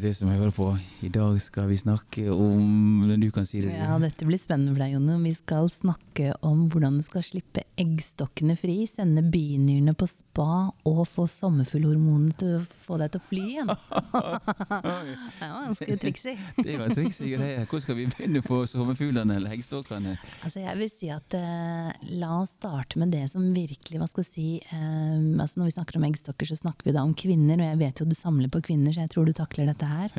til det som jeg hører på. I dag skal vi snakke om Du kan si det. Ja, dette blir spennende for deg, Jonny. Vi skal snakke om hvordan du skal slippe eggstokkene fri, sende binyrene på spa og få sommerfuglhormonene til å få deg til å fly igjen. det var ganske triksig. det var triksig greie. Hvor skal vi begynne på sommerfuglene eller eggstokkene? Altså, jeg vil si at eh, la oss starte med det som virkelig, hva skal jeg si eh, altså Når vi snakker om eggstokker, så snakker vi da om kvinner, og jeg vet jo du samler på kvinner, så jeg tror du takler dette her.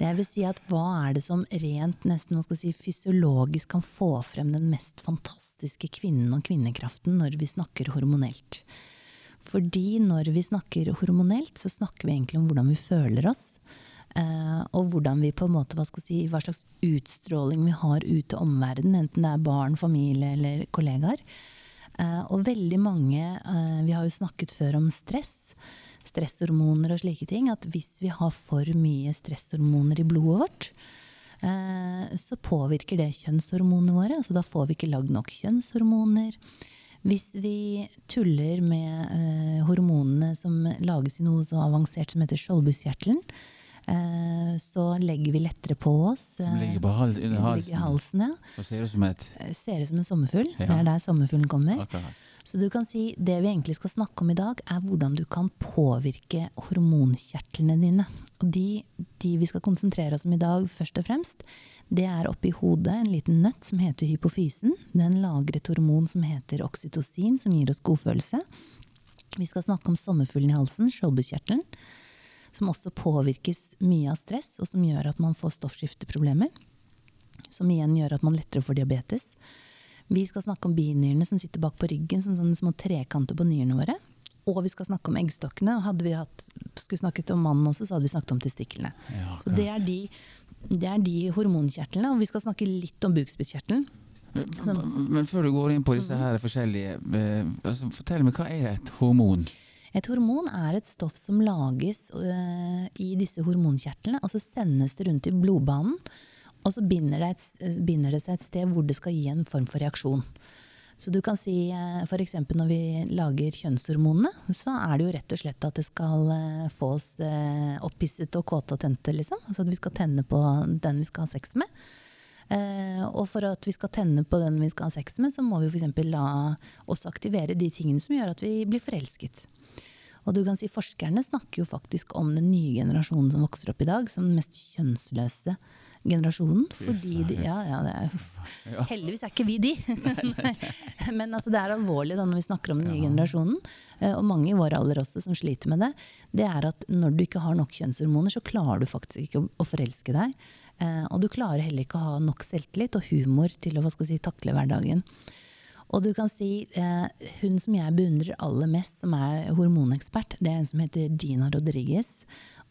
Jeg vil si at hva er det som rent nesten skal si, fysiologisk kan få frem den mest fantastiske kvinnen og kvinnekraften når vi snakker hormonelt? Fordi når vi snakker hormonelt, så snakker vi egentlig om hvordan vi føler oss. Uh, og hvordan vi på en måte, hva, si, hva slags utstråling vi har ute i omverdenen, enten det er barn, familie eller kollegaer. Uh, og veldig mange uh, Vi har jo snakket før om stress stresshormoner og slike ting, at hvis vi har for mye stresshormoner i blodet vårt, eh, så påvirker det kjønnshormonene våre. altså Da får vi ikke lagd nok kjønnshormoner. Hvis vi tuller med eh, hormonene som lages i noe så avansert som heter skjoldbuskjertelen, eh, så legger vi lettere på oss. Som ligger på hal under halsen. halsen ja. Og ser ut som et Ser ut som en sommerfugl. Ja. Det er der sommerfuglen kommer. Akkurat. Så du kan si det vi egentlig skal snakke om i dag, er hvordan du kan påvirke hormonkjertlene dine. Og de, de, vi skal konsentrere oss om i dag, først og fremst, det er oppi hodet en liten nøtt som heter hypofysen. Den lager et hormon som heter oksytocin, som gir oss godfølelse. Vi skal snakke om sommerfuglen i halsen, skjoldbuskjertelen, som også påvirkes mye av stress, og som gjør at man får stoffskifteproblemer. Som igjen gjør at man lettere får diabetes. Vi skal snakke om binyrene som sitter bak på ryggen, som sånne små trekanter på nyrene våre. Og vi skal snakke om eggstokkene. Hadde vi hatt, skulle snakket om mannen også, så hadde vi snakket om testiklene. Ja, så det er, de, det er de hormonkjertlene. Og vi skal snakke litt om bukspyttkjertelen. Men, men før du går inn på disse her forskjellige eh, altså, Fortell meg, hva er et hormon? Et hormon er et stoff som lages øh, i disse hormonkjertlene, og så sendes det rundt i blodbanen. Og så binder det, et, binder det, seg et sted hvor det skal gi en form for reaksjon. Så du kan si eh, f.eks. når vi lager kjønnshormonene, så er det jo rett og slett at det skal eh, få oss eh, opphisset og kåte og tente, liksom. Altså at vi skal tenne på den vi skal ha sex med. Og for at vi skal tenne på den vi skal ha sex med, så må vi f.eks. la oss aktivere de tingene som gjør at vi blir forelsket. Og du kan si Forskerne snakker jo faktisk om den nye generasjonen som vokser opp i dag, som den mest kjønnsløse generasjonen. Fordi de, ja, ja, er, heldigvis er ikke vi de. Men altså, det er alvorlig da, når vi snakker om den nye generasjonen, eh, og mange i vår alder også som sliter med det. Det er at når du ikke har nok kjønnshormoner, så klarer du faktisk ikke å, forelske deg. Eh, og du klarer heller ikke å ha nok selvtillit og humor til å si, takle hverdagen. Og du kan si, eh, Hun som jeg beundrer aller mest, som er hormonekspert, det er en som heter Gina Rodriguez.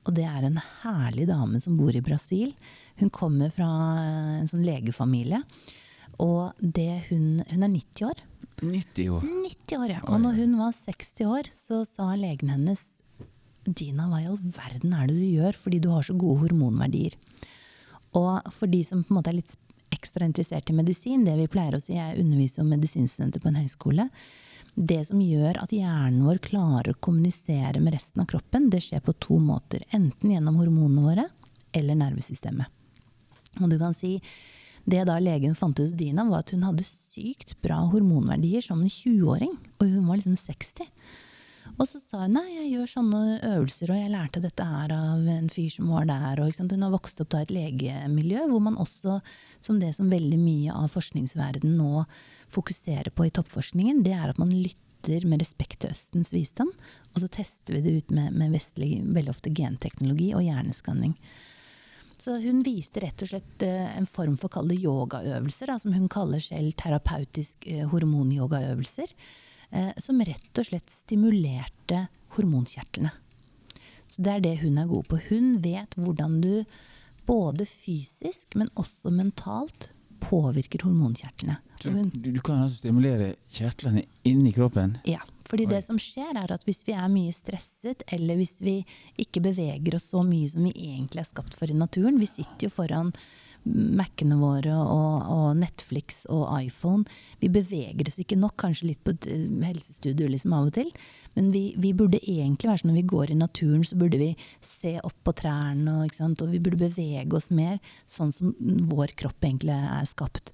Og det er en herlig dame som bor i Brasil. Hun kommer fra en sånn legefamilie. Og det hun, hun er 90 år. 90 år? 90 år, ja. Og når hun var 60 år, så sa legen hennes Dina, hva i all verden er det du gjør fordi du har så gode hormonverdier? Og for de som på en måte er litt ekstra interessert i medisin, det vi pleier å si, jeg underviser om medisinstudenter på en høyskole, det som gjør at hjernen vår klarer å kommunisere med resten av kroppen, det skjer på to måter. Enten gjennom hormonene våre eller nervesystemet. Og du kan si det da legen fant ut hos Dina, var at hun hadde sykt bra hormonverdier som en 20-åring. Og hun var liksom 60. Og så sa hun nei, jeg gjør sånne øvelser, og jeg lærte dette her av en fyr som var der. Og, hun har vokst opp i et legemiljø hvor man også, som det som veldig mye av forskningsverdenen nå fokuserer på i toppforskningen, det er at man lytter med respekt til Østens visdom, og så tester vi det ut med, med vestlig, veldig ofte genteknologi og hjerneskanning. Så hun viste rett og slett eh, en form for kall yogaøvelser, som hun kaller selv terapeutisk eh, hormonyogaøvelser, som rett og slett stimulerte hormonkjertlene. Så det er det hun er god på. Hun vet hvordan du både fysisk, men også mentalt påvirker hormonkjertlene. Hun, du, du, kan altså stimulere kjertlene inni kroppen? Ja. Fordi det som skjer, er at hvis vi er mye stresset, eller hvis vi ikke beveger oss så mye som vi egentlig er skapt for i naturen Vi sitter jo foran Mac-ene våre og, og, Netflix og iPhone. Vi beveger oss ikke nok, kanskje litt på et helsestudio liksom av og til. Men vi, vi, burde egentlig være sånn når vi går i naturen, så burde vi se opp på trærne. Og, og vi burde bevege oss mer, sånn som vår kropp egentlig er skapt.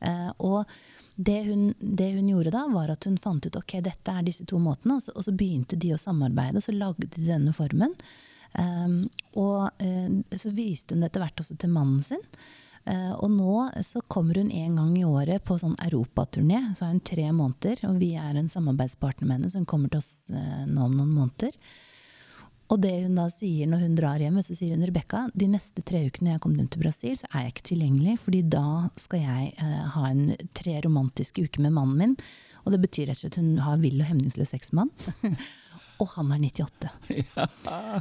Uh, og det hun, det hun, gjorde da, var at hun fant ut ok, dette er disse to måtene, og så, og så begynte de å samarbeide, og så lagde de denne formen. Um, og uh, så viste hun det etter hvert også til mannen sin. Uh, og nå så kommer hun en gang i året på sånn europaturné. Så er hun tre måneder, og vi er en samarbeidspartner med henne, så hun kommer til oss uh, nå om noen måneder. Og det hun da sier når hun drar hjem, så sier hun Rebekka, de neste tre ukene jeg kommer til Brasil, så er jeg ikke tilgjengelig, fordi da skal jeg ha en tre romantiske uker med mannen min. Og det betyr rett og slett at hun har vill og hemningsløs sex med han. og han er 98.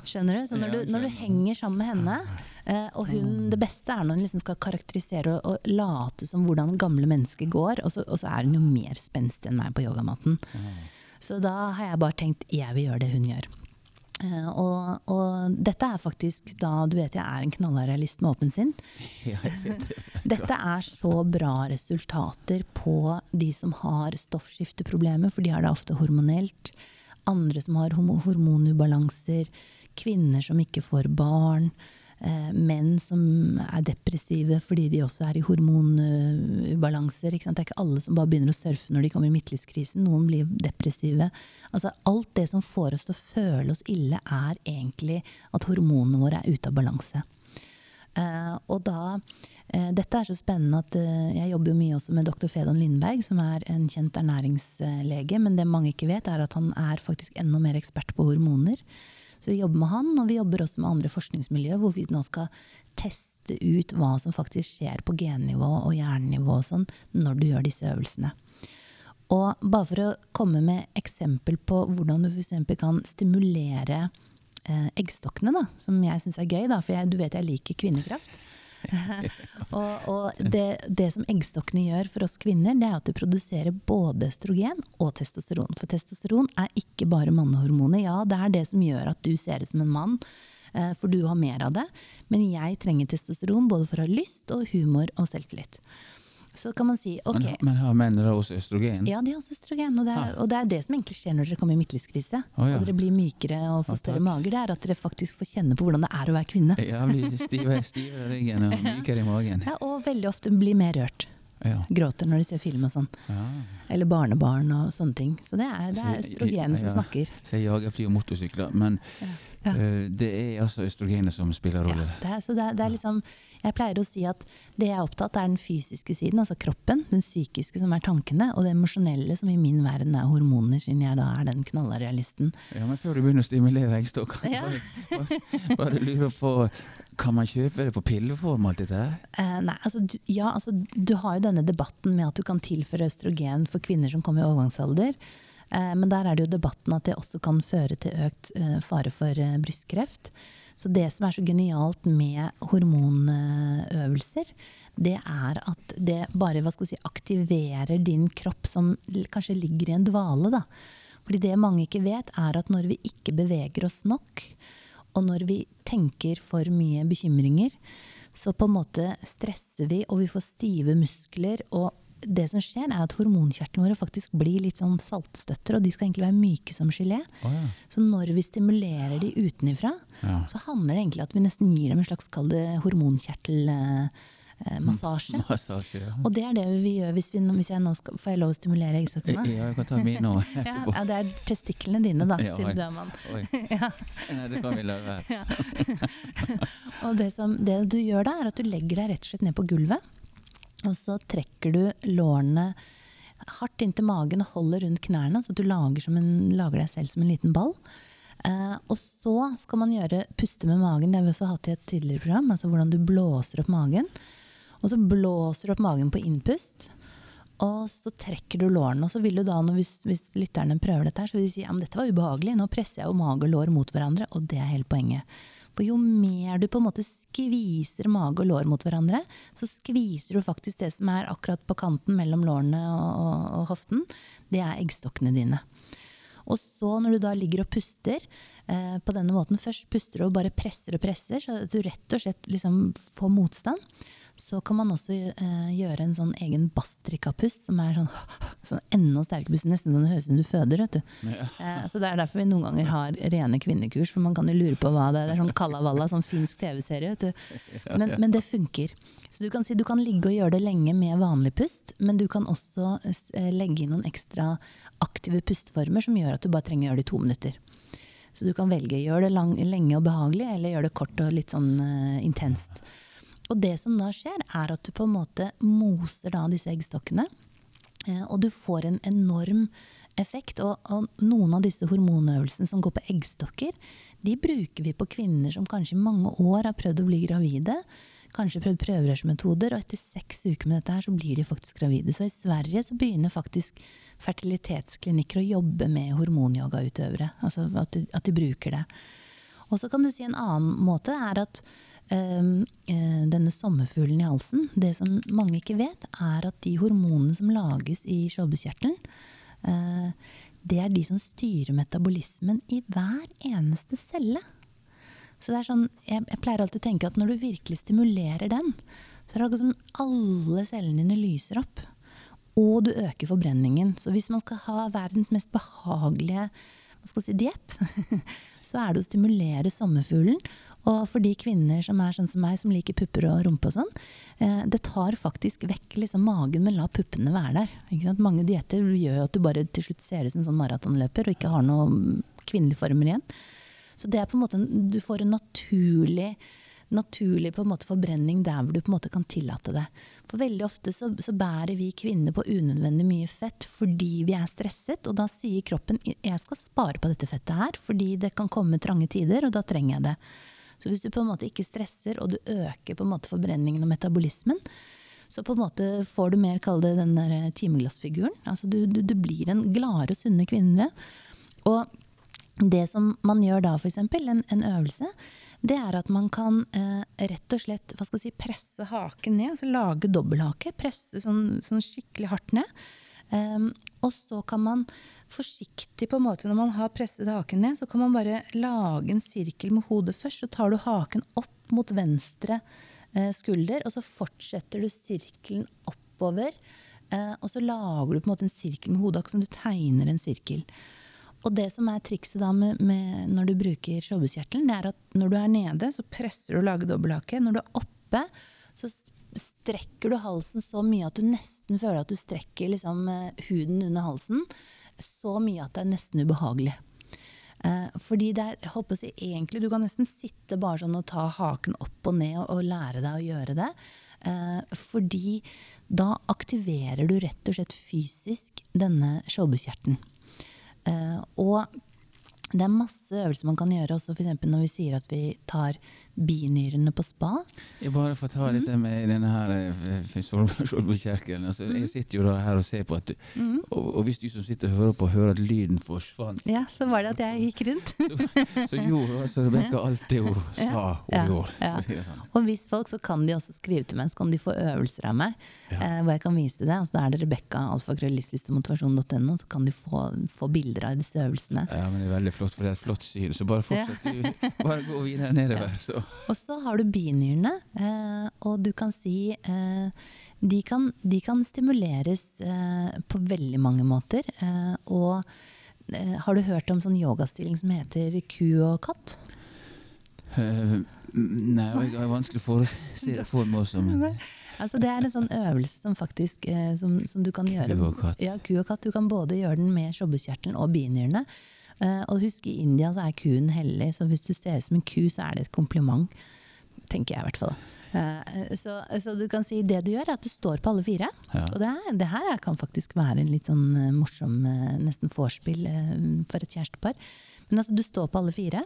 Skjønner du? Så når du, når du henger sammen med henne, eh, og hun, det beste er når hun liksom skal karakterisere og, og, late som hvordan gamle mennesker går, og så, og så er hun jo mer spenstig enn meg på yogamatten. Så da har jeg bare tenkt jeg vil gjøre det hun gjør. Uh, og, og, dette er faktisk da Du vet jeg er en knallrealist med åpen sinn. dette er så bra resultater på de som har stoffskifteproblemer, for de har det ofte hormonelt andre som har hormonubalanser, kvinner som ikke får barn, eh, menn som er depressive fordi de også er i hormonubalanser. Det er ikke alle som bare begynner å surfe når de kommer i midtlivskrisen. Noen blir depressive. Altså, alt det som får oss til å føle oss ille, er egentlig at hormonene våre er ute av balanse. Eh, og da Eh, dette er så spennende at eh, jeg jobber jo mye også med dr. Fedon Lindberg, som er en kjent ernæringslege. Men det mange ikke vet, er at han er faktisk enda mer ekspert på hormoner. Så vi jobber med han, og vi jobber også med andre forskningsmiljø, hvor vi nå skal teste ut hva som faktisk skjer på gennivå og hjernenivå og sånn, når du gjør disse øvelsene. Og bare for å komme med eksempel på hvordan du f.eks. kan stimulere eggstokkene, da, som jeg syns er gøy, da, for jeg, du vet jeg liker kvinnekraft. og, og det, det, som eggstokkene gjør for oss kvinner, det er at de produserer både østrogen og testosteron. For testosteron er ikke bare mannehormonet. Ja, det er det som gjør at du ser ut som en mann, eh, for du har mer av det. Men jeg trenger testosteron både for å ha lyst og humor og selvtillit. Så kan man si ok. Men, men har menn da også østrogen? Ja, de har også østrogen. Og det, er, og det er det som egentlig skjer når dere kommer i midtlivskrise. Oh, ja. Og dere blir mykere og får større mager. Det er at dere faktisk får kjenne på hvordan det er å være kvinne. Ja, blir stive, stive i ryggen og mykere i magen. Ja, Og veldig ofte blir mer rørt. Ja. Gråter når de ser film og sånn. Ja. Eller barnebarn og sånne ting. Så det er, det er østrogenet som snakker. Så jeg jager fly og motorsykler. Men ja. uh, det er altså østrogenet som spiller rolle. Det er, så det er, det er liksom, jeg pleier å si at det jeg er opptatt av, er den fysiske siden, altså kroppen. Den psykiske, som er tankene. Og det emosjonelle, som i min verden er hormoner, siden jeg da er den knalla realisten. Ja, men før du begynner å stimulere eggstokkene, bare, bare, bare lurer på kan man kjøpe det på pilleform, alt dette her? Eh, nei, altså, ja, altså, du har jo denne debatten med at du kan tilføre østrogen for kvinner som kommer i overgangsalder. Eh, men der er det jo debatten at det også kan føre til økt eh, fare for eh, brystkreft. Så det som er så genialt med hormonøvelser, det er at det bare si, aktiverer din kropp som kanskje ligger i en dvale. Da. Fordi det mange ikke vet, er at når vi ikke beveger oss nok, og når vi tenker for mye bekymringer, så på en måte stresser vi, og vi får stive muskler. og det som skjer, er at hormonkjertlene våre faktisk blir litt sånn saltstøtter, og de skal egentlig være myke som gelé. Oh, ja. Så når vi stimulerer de utenifra, ja. så handler det egentlig at vi nesten gir dem en slags kall det hormonkjertel eh, massasje. ja. Og det er det vi gjør hvis, vi, hvis jeg nå skal Får jeg lov å stimulere eggstokkene? Ja, jeg kan ta min nå etterpå. ja, det er testiklene dine, da, siden du er mann. ja. Nei, det kan vi la være. og det, som, det du gjør da, er at du legger deg rett og slett ned på gulvet. Og så trekker du lårene hardt inntil magen og holder rundt knærne, så du lager, en, lager deg selv som en liten ball. Eh, og så skal man gjøre puste med magen. Det har vi også hatt i et tidligere program. altså Hvordan du blåser opp magen. Og så blåser du opp magen på innpust. Og så trekker du lårene. Og så vil du da, hvis, hvis, lytterne prøver dette, her, så vil de si ja, dette var ubehagelig. Nå presser jeg jo mage og lår mot hverandre. Og det er hele poenget. For jo mer du på en måte skviser mage og lår mot hverandre, så skviser du faktisk det som er akkurat på kanten mellom lårene og, og, og hoften. Det er eggstokkene dine. Og så når du da ligger og puster eh, på denne måten Først puster du og bare presser og presser, så at du rett og slett liksom får motstand. Så kan man også eh, gjøre en sånn egen bastrikapust, som er sånn, sånn enda sterkere pust. Nesten som det høres ut som du føder. vet du. Ja. Eh, så Det er derfor vi noen ganger har rene kvinnekurs, for man kan jo lure på hva det er. Det er sånn Kalavalla, sånn finsk TV-serie. vet du. Men, men det funker. Så du kan si du kan ligge og gjøre det lenge med vanlig pust, men du kan også eh, legge inn noen ekstra aktive pusteformer som gjør at du bare trenger å gjøre det i to minutter. Så du kan velge gjør det lang, lenge og behagelig, eller gjør det kort og litt sånn intenst. Og det som da skjer, er at du på en måte moser da disse eggstokkene. eh, Og du får en enorm effekt. Og, og noen av disse hormonøvelsene som går på eggstokker, de bruker vi på kvinner som kanskje i mange år har prøvd å bli gravide. Kanskje prøvd prøverørsmetoder, og etter seks uker med dette her, så blir de faktisk gravide. Så i Sverige så begynner faktisk fertilitetsklinikker å jobbe med hormonyogautøvere. Altså at de, at de bruker det. Og så kan du si en annen måte er at denne sommerfuglen i halsen, det som mange ikke vet, er at de hormonene som lages i skjoldbruskkjertelen, uh, det er de som styrer metabolismen i hver eneste celle. Så det er sånn, jeg, jeg pleier alltid å tenke at når du virkelig stimulerer den, så er det akkurat som alle cellene dine lyser opp. Og du øker forbrenningen. Så hvis man skal ha verdens mest behagelige hva skal si, diett, så er det å stimulere sommerfuglen. Og for de kvinner som er sånn som meg, som liker pupper og rumpe og sånn, eh, det tar faktisk vekk liksom magen, men la puppene være der. Mange dietter gjør jo at du bare til slutt ser ut som en sånn maratonløper og ikke har noen kvinnelige former igjen. Så det er på en måte, du får en naturlig naturlig på en måte forbrenning der hvor du på en måte kan tillate det. For veldig ofte så, så, bærer vi kvinner på unødvendig mye fett fordi vi er stresset, og da sier kroppen jeg skal spare på dette fettet her fordi det kan komme trange tider, og da trenger jeg det. Så hvis du på en måte ikke stresser, og du øker på en måte forbrenningen og metabolismen, så på en måte får du mer, kall det den der timeglassfiguren. Altså du, du, du blir en gladere og sunne kvinne. Og det som man gjør da, f.eks., en, en øvelse, det er at man kan eh, rett og slett hva skal si, presse haken ned. altså Lage dobbelthake. Presse sånn, sånn skikkelig hardt ned. Um, og så kan man forsiktig, på en måte, når man har presset haken ned, så kan man bare lage en sirkel med hodet først. Så tar du haken opp mot venstre eh, skulder, og så fortsetter du sirkelen oppover. Eh, og så lager du på en måte en sirkel med hodet, akkurat som du tegner en sirkel. Og det som er trikset da med, med når du bruker showbuskjertelen, det er at når du er nede, så presser du å lage dobbelthake. Når du er oppe, så strekker du halsen så mye at du nesten føler at du strekker liksom, eh, huden under halsen. Så mye at det er nesten ubehagelig. Eh, fordi er, håper jeg, egentlig, Du kan nesten sitte bare sånn og ta haken opp og ned og, og lære deg å gjøre det. Eh, fordi da aktiverer du rett og slett fysisk denne skjoldbruskkjertelen. Eh, og det er masse øvelser man kan gjøre, også f.eks. når vi sier at vi tar binyrene på spa. Jeg bare får ta litt Mhm. med denne her Solbergkirken. Solbukjerken. Altså. Jeg sitter jo da her og ser på at du, og, og hvis du som sitter og hører på, hører at lyden forsvant, Ja, så var det at jeg gikk rundt. så gjorde altså Rebekka alt det hun sa hun Ja, gjorde. ja. Å det sånn. Og hvis folk, så kan de også skrive til meg, så kan de få øvelser av meg. Ja. Eh, hvor jeg kan vise det. Altså, da er det Rebekka, alfakrøllivslystomotivasjon.no, så kan de få, få bilder av disse øvelsene. Ja, men det er veldig flott, for det er et flott syn. Så bare fortsett. Bare gå videre nedover. Så. Og så har du binyrene, eh, og du kan si eh, de, kan, de kan stimuleres eh, på veldig mange måter. Eh, og har du hørt om sånn yogastilling som heter ku og katt? Uh, nei, det har vanskelig for å se det for meg også. Men Altså Det er en sånn øvelse som faktisk som, som du kan gjøre. Ku og katt. Ja, ku og katt. Du kan både gjøre den med skjoldbruskkjertelen og binyrene. Eh, og husk, i India så er kuen hellig, så hvis du ser ut som en ku, så er det et kompliment. Tenker jeg i hvert fall. Eh, så, så du kan si det du gjør, er at du står på alle fire. Ja. Og det, er, det her kan faktisk være en litt sånn eh, morsom, eh, nesten vorspiel eh, for et kjærestepar. Men altså, du står på alle fire.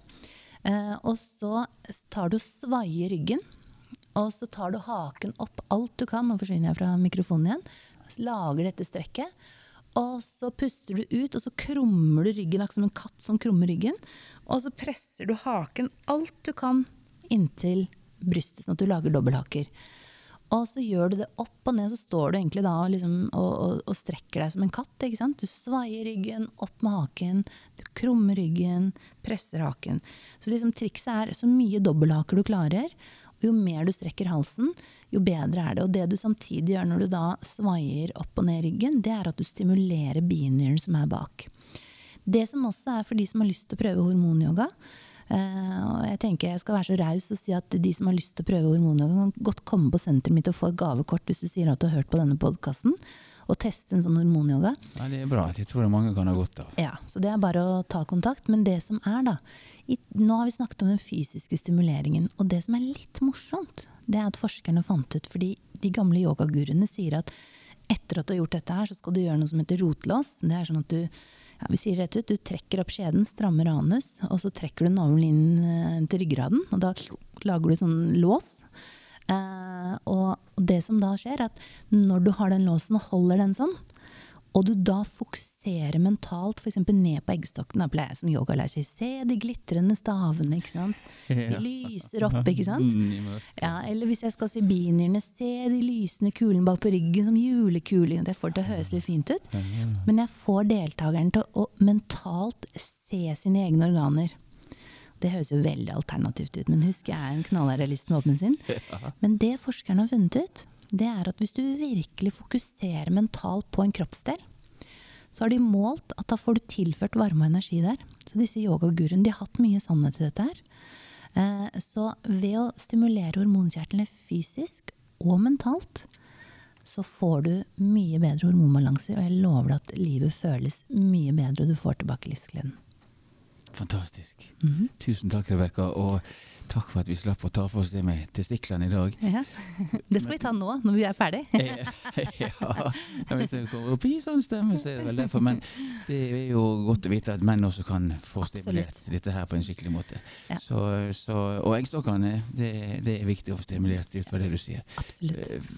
Eh, og så tar du og svaier ryggen. Og så tar du haken opp alt du kan. Nå forsvinner jeg fra mikrofonen igjen. Så lager dette strekket. Og så puster du ut, og så krummer du ryggen, som en katt som krummer ryggen. Og så presser du haken alt du kan inntil brystet, sånn at du lager dobbelthaker. Og så gjør du det opp og ned, så står du egentlig da liksom, og, og, og strekker deg som en katt. ikke sant? Du svaier ryggen, opp med haken, du krummer ryggen, presser haken. Så liksom trikset er så mye dobbelthaker du klarer. Jo mer du strekker halsen, jo bedre er det. Og det du samtidig gjør når du da svaier opp og ned ryggen, det er at du stimulerer binyren som er bak. Det som også er for de som har lyst til å prøve hormonyoga, Uh, og jeg tenker jeg skal være så raus og si at de som har lyst til å prøve hormonyoga, kan godt komme på senteret mitt og få et gavekort hvis du sier at du har hørt på denne podkasten og teste en sånn hormonyoga. Ja, Det er bra. Jeg tror mange kan ha godt av. Ja, Så det er bare å ta kontakt. Men det som er, da i, Nå har vi snakket om den fysiske stimuleringen. Og det som er litt morsomt, det er at forskerne fant ut Fordi de gamle yogaguruene sier at etter at du har gjort dette her, så skal du gjøre noe som heter rotlås. Det er sånn at du ja, vi sier rett ut, du trekker opp skjeden, strammer anus, og så trekker du navlen inn eh, til ryggraden. Og da lager du sånn lås. Eh, og det som da skjer, er at når du har den låsen og holder den sånn, og du da fokuserer mentalt f.eks. ned på eggstokken Da pleier jeg som yogalærer å se de glitrende stavene, ikke sant. De lyser opp, ikke sant. Ja, eller hvis jeg skal si binierne, se de lysende kulene bak på ryggen som julekuler. Det får det til å høres litt fint ut. Men jeg får deltakeren til å mentalt se sine egne organer. Det høres jo veldig alternativt ut, men husk, jeg er en knallrealist med åpen sinn. Men det forskerne har funnet ut, det er at hvis du virkelig fokuserer mentalt på en kroppsdel, så har de målt at da får du tilført varme og energi der. Så disse yogaguruene har hatt mye sannhet i dette her. Eh, så ved å stimulere hormonkjertlene fysisk og mentalt, så får du mye bedre hormonbalanser, og jeg lover deg at livet føles mye bedre, og du får tilbake livsgleden. Fantastisk. Mm -hmm. Tusen takk, Rebekka. Og takk for at vi slapp å ta for oss det med testiklene i dag. Ja. Det skal vi ta nå, når vi er ferdig. ja, hvis det kommer opp i sånn stemme, så er det vel derfor. Men det er jo godt å vite at menn også kan få stimulert dette her på en skikkelig måte. Ja. Så, så, og eggstokkene, det, det, er viktig å få stimulert ut fra det du sier. Absolutt. Eh,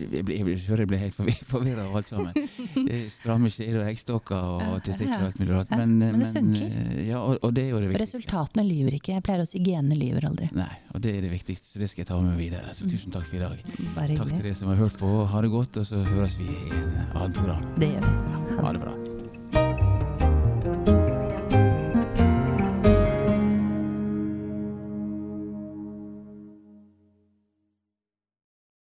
jeg, jeg, jeg, jeg ble helt forvirra av alt sammen. Stramme skjeder og eggstokker og testikler og alt mulig rart. Men, men, det funker. Ja, og, og det er jo det viktigste. Resultatene lyver ikke. Jeg pleier å si genene lyver aldri. Nei, og det er det viktigste, så det skal jeg ta med videre. Så tusen takk for i dag. Bare takk til dere som har hørt på. Ha det godt, og så høres vi i en annen program. Det gjør vi. Ha det bra.